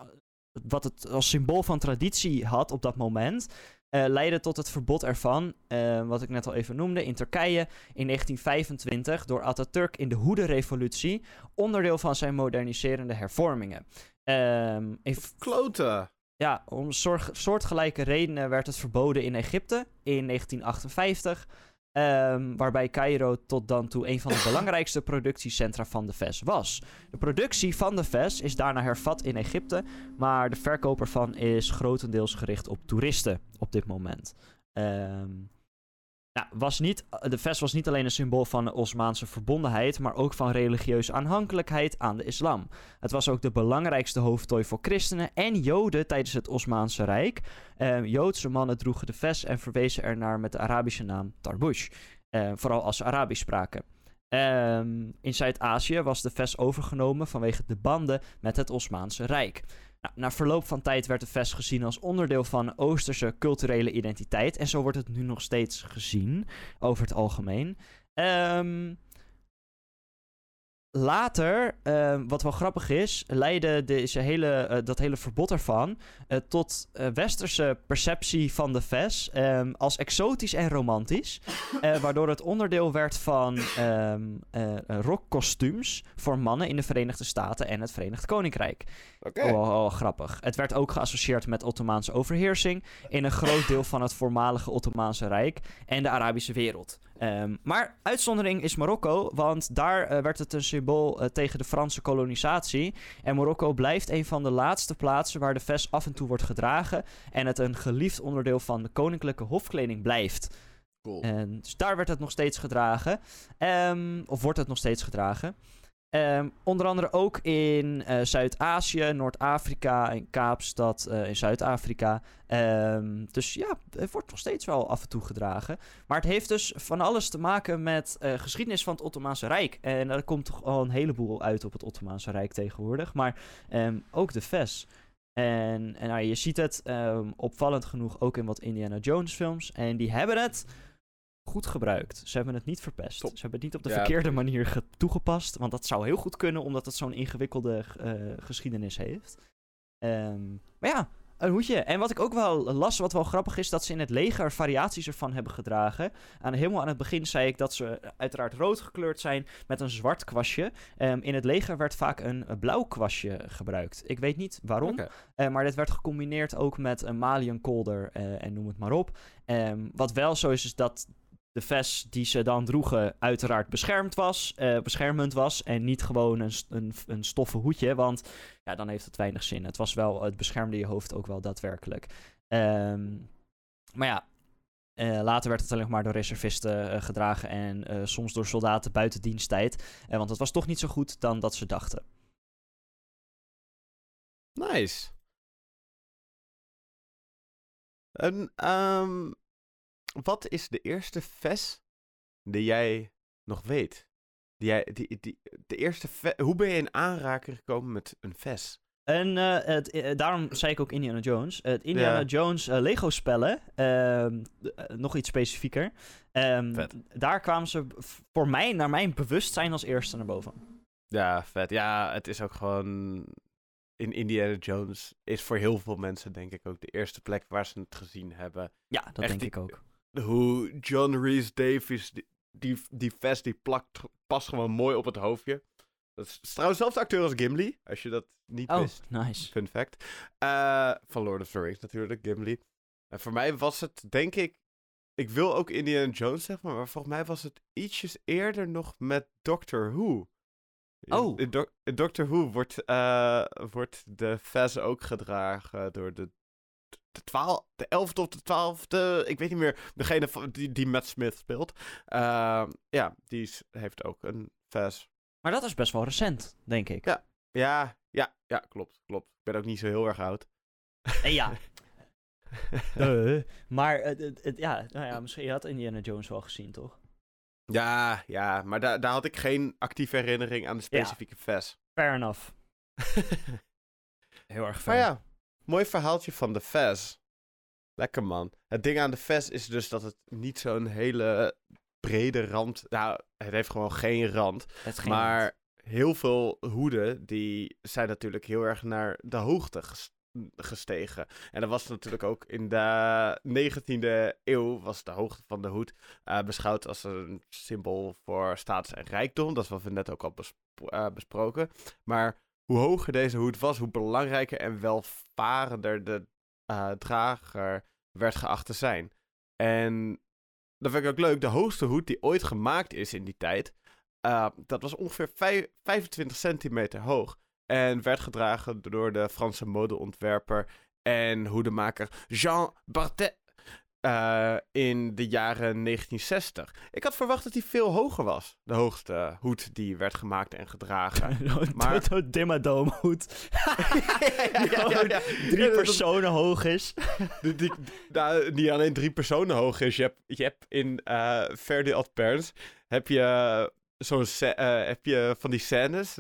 wat het als symbool van traditie had op dat moment, uh, leidde tot het verbod ervan, uh, wat ik net al even noemde, in Turkije in 1925 door Atatürk in de Hoedenrevolutie, onderdeel van zijn moderniserende hervormingen. Um, Kloten! Ja, om soortgelijke redenen werd het verboden in Egypte in 1958. Um, waarbij Cairo tot dan toe een van de belangrijkste productiecentra van de VES was. De productie van de VES is daarna hervat in Egypte, maar de verkoop ervan is grotendeels gericht op toeristen op dit moment. Um, nou, was niet, de vest was niet alleen een symbool van de Osmaanse verbondenheid, maar ook van religieuze aanhankelijkheid aan de islam. Het was ook de belangrijkste hoofdtooi voor christenen en joden tijdens het Osmaanse Rijk. Uh, Joodse mannen droegen de vest en verwezen ernaar met de Arabische naam tarbush, uh, vooral als ze Arabisch spraken. Um, in Zuid-Azië was de vest overgenomen vanwege de banden met het Osmaanse Rijk. Nou, na verloop van tijd werd de vest gezien als onderdeel van Oosterse culturele identiteit. En zo wordt het nu nog steeds gezien, over het algemeen. Um, later, uh, wat wel grappig is, leidde deze hele, uh, dat hele verbod ervan uh, tot westerse perceptie van de VES um, als exotisch en romantisch. waardoor het onderdeel werd van um, rockkostuums voor mannen in de Verenigde Staten en het Verenigd Koninkrijk. Okay. Oh, oh, grappig. Het werd ook geassocieerd met Ottomaanse overheersing in een groot deel van het voormalige Ottomaanse Rijk en de Arabische wereld. Um, maar uitzondering is Marokko, want daar uh, werd het een symbool uh, tegen de Franse kolonisatie. En Marokko blijft een van de laatste plaatsen waar de vest af en toe wordt gedragen. En het een geliefd onderdeel van de koninklijke hofkleding blijft. Cool. En dus daar werd het nog steeds gedragen. Um, of wordt het nog steeds gedragen. Um, onder andere ook in uh, Zuid-Azië, Noord-Afrika en Kaapstad uh, in Zuid-Afrika. Um, dus ja, het wordt nog steeds wel af en toe gedragen. Maar het heeft dus van alles te maken met uh, geschiedenis van het Ottomaanse Rijk. En er komt toch al een heleboel uit op het Ottomaanse Rijk tegenwoordig. Maar um, ook de VES. En, en nou, je ziet het opvallend genoeg ook in wat Indiana Jones films. En die hebben het goed gebruikt. Ze hebben het niet verpest. Top. Ze hebben het niet op de ja, verkeerde manier toegepast. Want dat zou heel goed kunnen, omdat het zo'n ingewikkelde uh, geschiedenis heeft. Um, maar ja, een hoedje. En wat ik ook wel las, wat wel grappig is, dat ze in het leger variaties ervan hebben gedragen. Aan, helemaal aan het begin zei ik dat ze uiteraard rood gekleurd zijn met een zwart kwastje. Um, in het leger werd vaak een, een, blauw kwastje gebruikt. Ik weet niet waarom, okay. uh, maar dit werd gecombineerd ook met een maliënkolder uh, en noem het maar op. Um, wat wel zo is, is dat de vest die ze dan droegen uiteraard beschermd was, uh, beschermend was en niet gewoon een, een, een stoffen hoedje, want ja, dan heeft het weinig zin. Het was wel, het beschermde je hoofd ook wel daadwerkelijk. Um, maar ja, uh, later werd het alleen maar door reservisten uh, gedragen en soms door soldaten buiten diensttijd, want het was toch niet zo goed dan dat ze dachten. Nice. En, um, wat is de eerste VES die jij nog weet? Die jij, die, die, de eerste Hoe ben je in aanraking gekomen met een VES? En uh, het, uh, daarom zei ik ook Indiana Jones. Het Indiana ja. Jones uh, Lego spellen, ehm, nog iets specifieker. Um, daar kwamen ze voor mij, naar mijn bewustzijn, als eerste naar boven. Ja, vet. Ja, het is ook gewoon... In Indiana Jones is voor heel veel mensen denk ik ook de eerste plek waar ze het gezien hebben. Ja, dat Echt denk die, ik ook hoe John Reese Davies, die, die, die vest, die plakt, past gewoon mooi op het hoofdje. Dat is trouwens zelfs de acteur als Gimli, als je dat niet Oh, wist. nice. Fun fact. Eh, van Lord of the Rings natuurlijk, Gimli. En voor mij was het, denk ik... Ik wil ook Indiana Jones zeggen, maar volgens mij was het ietsjes eerder nog met Doctor Who. Oh. In, Doc- in Doctor Who wordt, eh, wordt de fez ook gedragen door de, de, twaalf, de elfde of de twaalfde, ik weet niet meer, degene die, die Matt Smith speelt. Eh, ja, die is- heeft ook een fez. Maar dat is best wel recent, denk ik. Ja. Ja, ja, ja, klopt, klopt. Ik ben ook niet zo heel erg oud. En ja. Eh, maar het, ja, nou ja, misschien je had Indiana Jones wel gezien, toch? Ja, ja, maar daar daar had ik geen actieve herinnering aan de specifieke fes. Fair enough. Heel erg maar fair. ja, mooi verhaaltje van de fes. Lekker man. Het ding aan de fes is dus dat het niet zo'n hele brede rand... Nou, het heeft gewoon geen rand. Het maar heel veel hoeden die zijn natuurlijk heel erg naar de hoogte ges- gestegen. En dat was natuurlijk ook in de 19e eeuw was de hoogte van de hoed eh, beschouwd als een symbool voor status en rijkdom. Dat is wat we net ook al eh, besproken. Maar hoe hoger deze hoed was, hoe belangrijker en welvarender de eh, drager werd geacht te zijn. En dat vind ik ook leuk. De hoogste hoed die ooit gemaakt is in die tijd, uh, dat was ongeveer vijf- 25 centimeter hoog. En werd gedragen door de Franse modeontwerper en hoedemaker Jean Bartet. Uh, in de jaren 1960. Ik had verwacht dat hij veel hoger was. De hoogste hoed die werd gemaakt en gedragen. maar... Zo'n Dimmadome hoed. Drie personen hoog is. Die, die, nou, niet alleen drie personen hoog is. Je hebt, je hebt in uh, Verde Ad Perns heb je, zo'n eh, heb je van die scènes.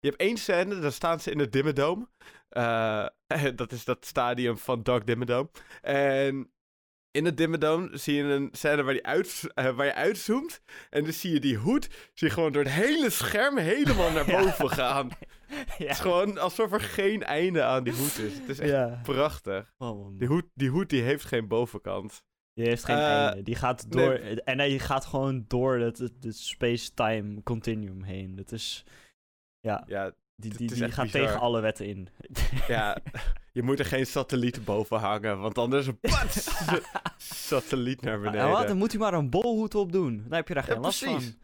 Je hebt één scène, daar staan ze in het Dimmadome. Eh, dat is dat stadium van Doug Dimmadome. En in het Dimmadome zie je een scène waar, die uit, eh, waar je uitzoomt. En dan zie je die hoed zie je gewoon door het hele scherm helemaal naar Ja. boven gaan. ja. Het is gewoon alsof er geen einde aan die hoed is. Het is echt ja. prachtig. Oh. Die hoed, die hoed die heeft geen bovenkant. Die heeft geen Eh, einde. Die gaat door. En hij gaat gewoon door het, het, het space-time continuum heen. Dat is. Ja, Ja, die, die, gaat bizar. tegen alle wetten in. ja, je moet er geen satelliet boven hangen, want anders pats, satelliet naar beneden. Nou, wat, dan moet hij maar een bolhoed op doen. Dan heb je daar Ja, geen last precies. van.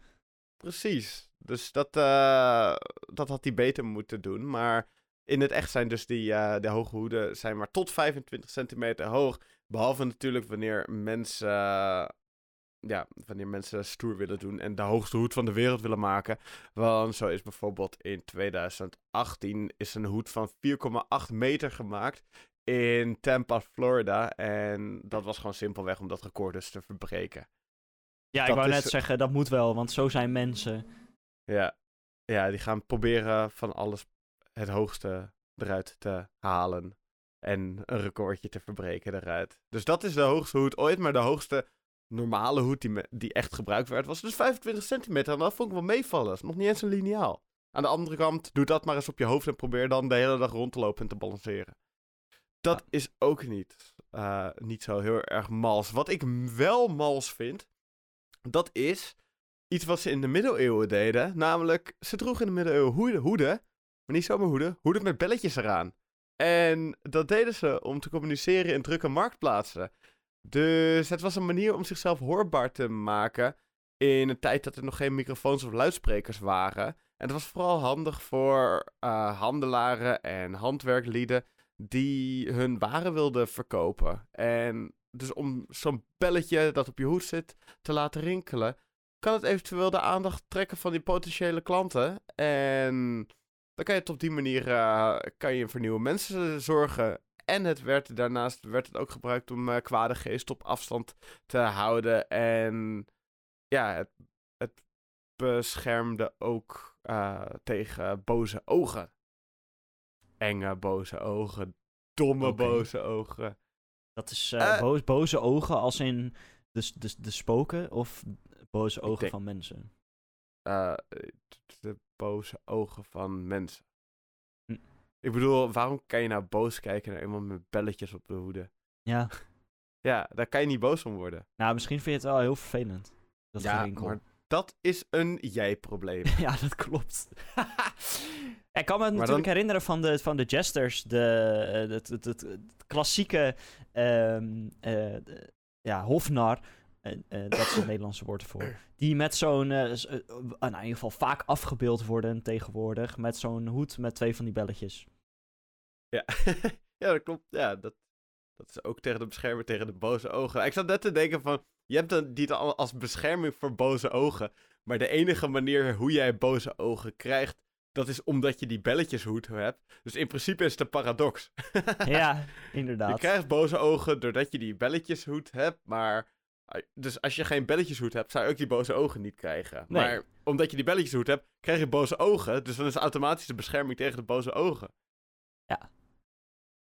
Precies. Dus dat, eh, dat had hij beter moeten doen. Maar in het echt zijn dus die eh, de hoge hoeden zijn maar tot 25 centimeter hoog. Behalve natuurlijk wanneer mensen, ja, wanneer mensen stoer willen doen en de hoogste hoed van de wereld willen maken. Want zo is bijvoorbeeld in 2018 is een hoed van 4,8 meter gemaakt in Tampa, Florida. En dat was gewoon simpelweg om dat record dus te verbreken. Ja, ik wou is- net zeggen, dat moet wel, want zo zijn mensen. Ja. ja, die gaan proberen van alles het hoogste eruit te halen. En een recordje te verbreken eruit. Dus dat is de hoogste hoed ooit. Maar de hoogste normale hoed die, me- die echt gebruikt werd, was dus 25 centimeter. En dat vond ik wel meevallen. Dat is nog niet eens een lineaal. Aan de andere kant, doe dat maar eens op je hoofd en probeer dan de hele dag rond te lopen en te balanceren. Dat is ook niet, eh, niet zo heel erg mals. Wat ik wel mals vind, dat is iets wat ze in de middeleeuwen deden. Namelijk, ze droegen in de middeleeuwen hoeden, hoeden maar niet zomaar hoeden, hoeden met belletjes eraan. En dat deden ze om te communiceren in drukke marktplaatsen. Dus het was een manier om zichzelf hoorbaar te maken in een tijd dat er nog geen microfoons of luidsprekers waren. En het was vooral handig voor eh, handelaren en handwerklieden die hun waren wilden verkopen. En dus om zo'n belletje dat op je hoed zit te laten rinkelen, kan het eventueel de aandacht trekken van die potentiële klanten. En dan kan je het op die manier eh, kan je voor nieuwe mensen zorgen. En het werd daarnaast werd het ook gebruikt om eh, kwade geest op afstand te houden. En ja, het, het beschermde ook eh, tegen boze ogen. Enge boze ogen. Domme boze ogen. Dat is eh, boos- boze ogen als in de, de, de spoken of boze ogen denk- van mensen. de boze ogen van mensen. Ik bedoel, waarom kan je nou boos kijken naar iemand met belletjes op de hoede? Ja, Ja, daar kan je niet boos om worden. nou misschien vind je het wel heel vervelend. Dat ja, maar dat is een jij-probleem. ja, dat klopt. ik kan me Maar natuurlijk dan- herinneren van de, van de Jesters, de, eh, het, het, het, het klassieke eh, de- ja, hofnar, dat is het Nederlandse woord ervoor, die met zo'n, eh, eh, nou, in ieder geval vaak afgebeeld worden tegenwoordig, met zo'n hoed met twee van die belletjes. Ja, ja dat klopt. Ja, dat, dat is ook tegen de beschermer, tegen de boze ogen. Ik zat net te denken van, je hebt dan die dan als bescherming voor boze ogen. Maar de enige manier hoe jij boze ogen krijgt, dat is omdat je die belletjeshoed hebt. Dus in principe is het een paradox. ja, je inderdaad. krijgt boze ogen doordat je die belletjeshoed hebt, maar... Dus als je geen belletjeshoed hebt, zou je ook die boze ogen niet krijgen. Nee. Maar omdat je die belletjeshoed hebt, krijg je boze ogen. Dus dan is het automatisch de bescherming tegen de boze ogen. Ja.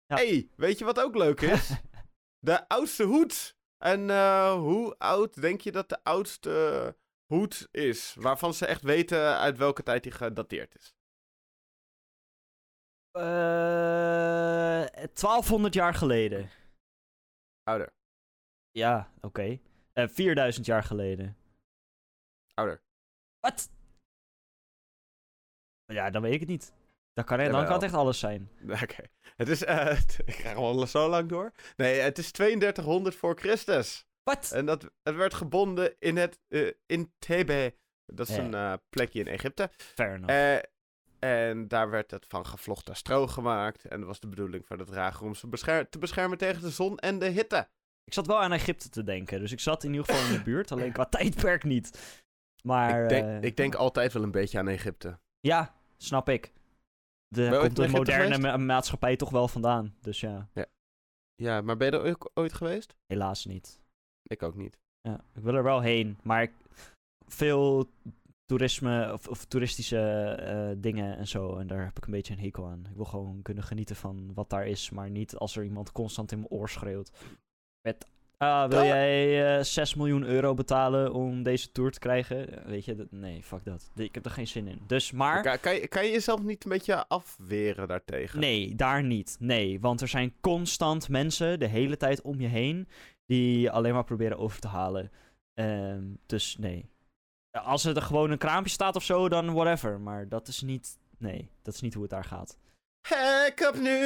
Ja. hey, weet je wat ook leuk is? de oudste hoed. En eh, hoe oud denk je dat de oudste hoed is? Waarvan ze echt weten uit welke tijd die gedateerd is. Eh 1200 jaar geleden. Ouder. Ja, oké. Eh 4000 jaar geleden. Ouder. Wat? Ja, dan weet ik het niet. Dan kan, dan Jawel. kan het echt alles zijn. Oké. Het is... eh, ik ga gewoon zo lang door. Nee, het is 3200 voor Christus. Wat? En dat, het werd gebonden in het... eh, in Thebe. Dat is een plekje in Egypte. Fair enough. En daar werd het van gevlochten stro gemaakt. En dat was de bedoeling van de drager om ze bescher- te beschermen tegen de zon en de hitte. Ik zat wel aan Egypte te denken, dus ik zat in ieder geval in de buurt, alleen qua tijdperk niet. Maar ik, denk, eh, ik denk altijd wel een beetje aan Egypte. ja, snap ik. Daar komt de moderne ma- maatschappij toch wel vandaan. Dus ja, Ja, maar ben je er ook ooit geweest? helaas niet. Ik ook niet. Ja, ik wil er wel heen, maar ik- veel toerisme of, of toeristische eh, dingen en zo. En daar heb ik een beetje een hekel aan. Ik wil gewoon kunnen genieten van wat daar is, maar niet als er iemand constant in mijn oor schreeuwt. Met, ah, wil jij eh 6 miljoen euro betalen om deze tour te krijgen? Weet je, dat, nee, fuck dat. Ik heb er geen zin in. Dus, maar... Kan, kan, je, kan je jezelf niet een beetje afweren daartegen? Nee, daar niet. Nee, want er zijn constant mensen de hele tijd om je heen die alleen maar proberen over te halen. Ehm, dus nee. Als er gewoon een kraampje staat of zo, dan whatever. Maar dat is niet. Nee, dat is niet hoe het daar gaat. Ik heb nu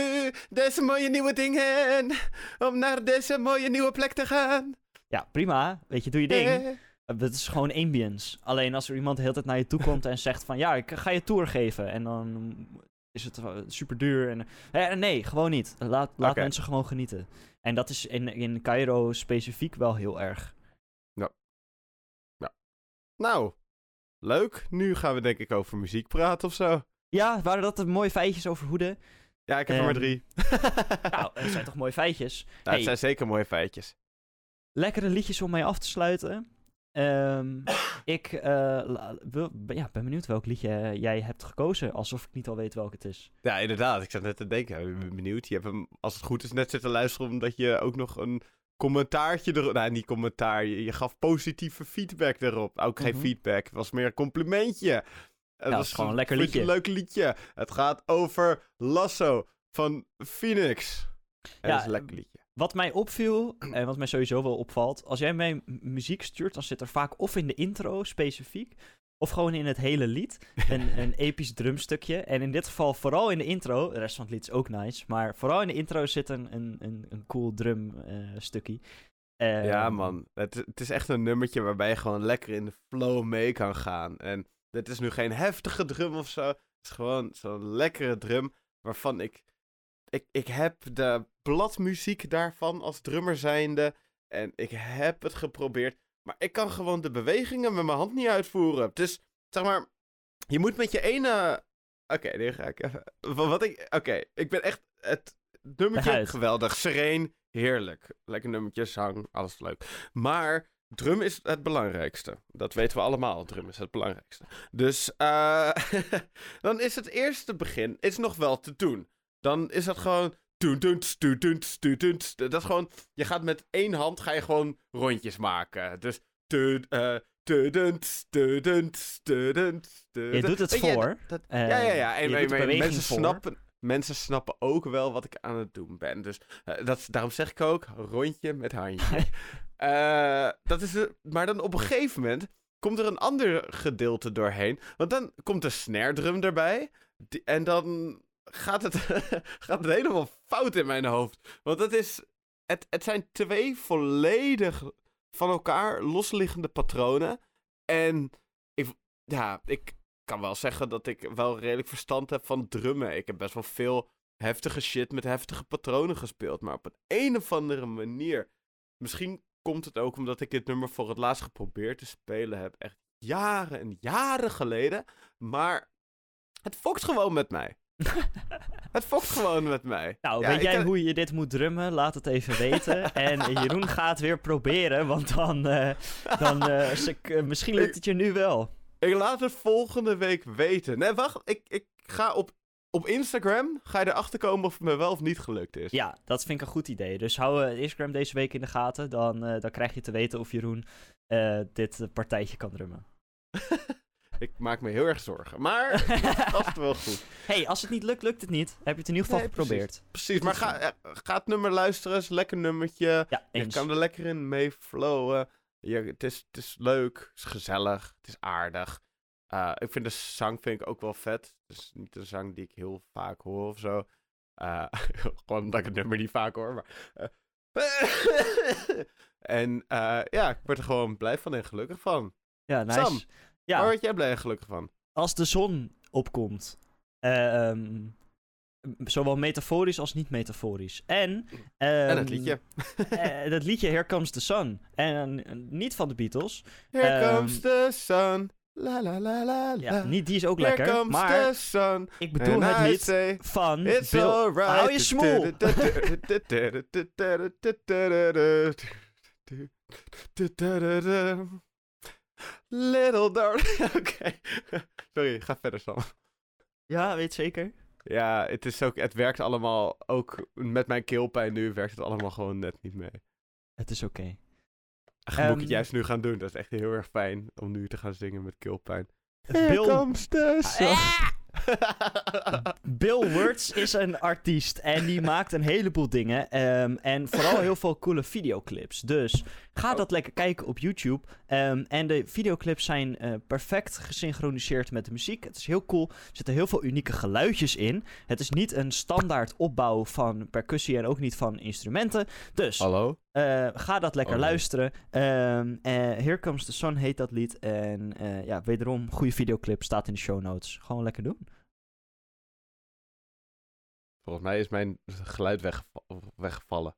deze mooie nieuwe dingen om naar deze mooie nieuwe plek te gaan. Ja, prima. Weet je, doe je ding. Eh. Uh, Het is gewoon ambience. Alleen als er iemand de hele tijd naar je toe komt en zegt van... Ja, ik ga je tour geven. En dan is het super duur. En, Eh, nee, gewoon niet. Laat, laat mensen gewoon genieten. En dat is in, in Cairo specifiek wel heel erg. Nou, leuk. Nu gaan we denk ik over muziek praten of zo. Ja, waren dat de mooie feitjes over hoeden? Ja, ik heb er maar Ehm, drie. Nou, dat zijn toch mooie feitjes. Nou, hey. Het zijn zeker mooie feitjes. Lekkere liedjes om mee af te sluiten. Ehm, ik eh, wil, ben- ja, ben benieuwd welk liedje jij hebt gekozen. Alsof ik niet al weet welk het is. Ja, inderdaad. Ik zat net te denken. Ik ben benieuwd. Je hebt hem, als het goed is, net zitten luisteren omdat je ook nog een commentaartje erop... Nou, niet commentaar. Je, je gaf positieve feedback erop. Ook geen Mhm. feedback. Het was meer een complimentje. Het is gewoon een lekker liedje. Een leuk liedje. Het gaat over Lasso van Phoenix. En Ja, dat is een lekker liedje. Wat mij opviel, en wat mij sowieso wel opvalt, als jij mij muziek stuurt, dan zit er vaak of in de intro specifiek, of gewoon in het hele lied, een, een episch drumstukje. En in dit geval vooral in de intro, de rest van het lied is ook nice, maar vooral in de intro zit een, een, een, een cool drumstukje. Ja, man. Het, het is echt een nummertje waarbij je gewoon lekker in de flow mee kan gaan. En dit is nu geen heftige drum of zo. Het is gewoon zo'n lekkere drum waarvan ik, ik... Ik heb de bladmuziek daarvan als drummer zijnde. En ik heb het geprobeerd. Maar ik kan gewoon de bewegingen met mijn hand niet uitvoeren. Dus, zeg maar... Je moet met je ene... Oké, nu ga ik even... Wat ik... Oké, ik ben echt... Het nummertje geweldig. Sereen. Heerlijk. Lekker nummertje, zang. Alles leuk. Maar drum is het belangrijkste. Dat weten we allemaal. Drum is het belangrijkste. Dus eh, dan is het eerste begin is nog wel te doen. Dan is het gewoon... Dat is gewoon... Je gaat met één hand ga je gewoon rondjes maken. Dus... eh, stu, Je doet het voor. dat- Eh, ja, ja, ja. En, maar beweging mensen, snappen, mensen snappen ook wel wat ik aan het doen ben. Dus eh, dat, daarom zeg ik ook, rondje met handje. Eh, dat is de, maar dan op een gegeven moment komt er een ander gedeelte doorheen. Want dan komt de snare drum erbij. Die- en dan gaat het, gaat het helemaal fout in mijn hoofd. Want het is. Het, het zijn twee volledig van elkaar losliggende patronen. En ik, ja, ik kan wel zeggen dat ik wel redelijk verstand heb van drummen. Ik heb best wel veel heftige shit met heftige patronen gespeeld. Maar op een, een of andere manier. Misschien komt het ook omdat ik dit nummer voor het laatst geprobeerd te spelen heb. Echt jaren en jaren geleden. Maar het fokt gewoon met mij. het fokt gewoon met mij. Nou, Ja, weet jij kan- hoe je dit moet drummen? Laat het even weten. en Jeroen gaat weer proberen, want dan, eh, dan eh, misschien lukt het je nu wel. Ik laat het volgende week weten. Nee, wacht. Ik, ik ga op, op Instagram. Ga je erachter komen of het me wel of niet gelukt is. Ja, dat vind ik een goed idee. Dus hou eh, Instagram deze week in de gaten. Dan, eh, dan krijg je te weten of Jeroen eh, dit partijtje kan drummen. Ik maak me heel erg zorgen. Maar het vast wel goed. hey, als het niet lukt, lukt het niet. Heb je het in ieder geval Nee, precies. geprobeerd. Precies. Maar ga, ga het nummer luisteren. is lekker nummertje. Ja, Je kan er lekker in mee flowen. Je, het, is, het is leuk. Het is gezellig. Het is aardig. Eh, ik vind de zang vind ik ook wel vet. Het is niet een zang die ik heel vaak hoor of zo. Eh, gewoon omdat ik het nummer niet vaak hoor. Maar, eh. en ja, ik word er gewoon blij van en gelukkig van. Ja, nice. Sam, ja, Waar word jij blij en gelukkig van? als de zon opkomt. ehm, zowel metaforisch als niet metaforisch. En, en ehm, het liedje. eh, dat liedje Here Comes the Sun. En niet van de Beatles. Here ehm, comes the sun. La la la la. Ja, niet die is ook Here lekker. comes Maar the sun. ik bedoel het lied say, van It's Bill. Hou je smoel. Little darling. Oké. Sorry, ga verder, Sam. Ja, weet zeker. Ja, het, is ook, het werkt allemaal, ook met mijn keelpijn nu, werkt het allemaal gewoon net niet mee. Het is oké. Moet ik het juist nu gaan doen? Dat is echt heel erg fijn om nu te gaan zingen met keelpijn. Bill, comes the sun. Ah! Bill Wurtz is een artiest en die maakt een heleboel dingen. ehm, en vooral heel veel coole videoclips. Dus ga dat lekker kijken op YouTube. Ehm, en de videoclips zijn eh, perfect gesynchroniseerd met de muziek. Het is heel cool. Er zitten heel veel unieke geluidjes in. Het is niet een standaard opbouw van percussie en ook niet van instrumenten. Dus Hallo? Eh, ga dat lekker Oh, luisteren. Eh, Here Comes the Sun heet dat lied. En eh, ja, wederom, goede videoclip staat in de show notes. Gewoon lekker doen. Volgens mij is mijn geluid weggeva- weggevallen.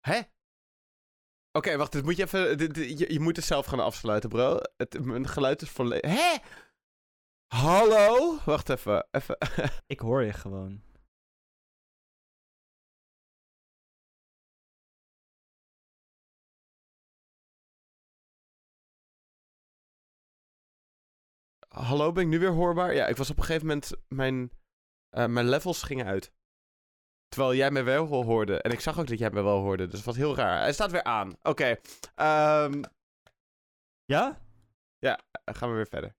Hè? Oké, wacht, dit moet je even. dit- dit- je, je moet het zelf gaan afsluiten, bro. Het, mijn geluid is volledig. Hè? Hallo? Wacht even. even. Ik hoor je gewoon. Hallo, ben ik nu weer hoorbaar? Ja, ik was op een gegeven moment. Mijn, eh, mijn levels gingen uit. Terwijl jij me wel hoorde. En ik zag ook dat jij me wel hoorde. Dus het was heel raar. Hij staat weer aan. Oké. ehm, Ja? gaan we weer verder.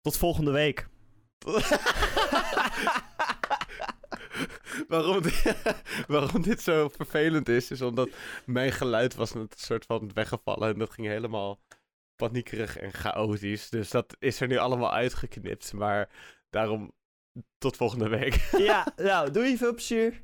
Tot volgende week. waarom, dit, waarom dit zo vervelend is, is omdat mijn geluid was een soort van weggevallen. En dat ging helemaal paniekerig en chaotisch. Dus dat is er nu allemaal uitgeknipt. Maar daarom tot volgende week. ja, nou, doei, veel plezier.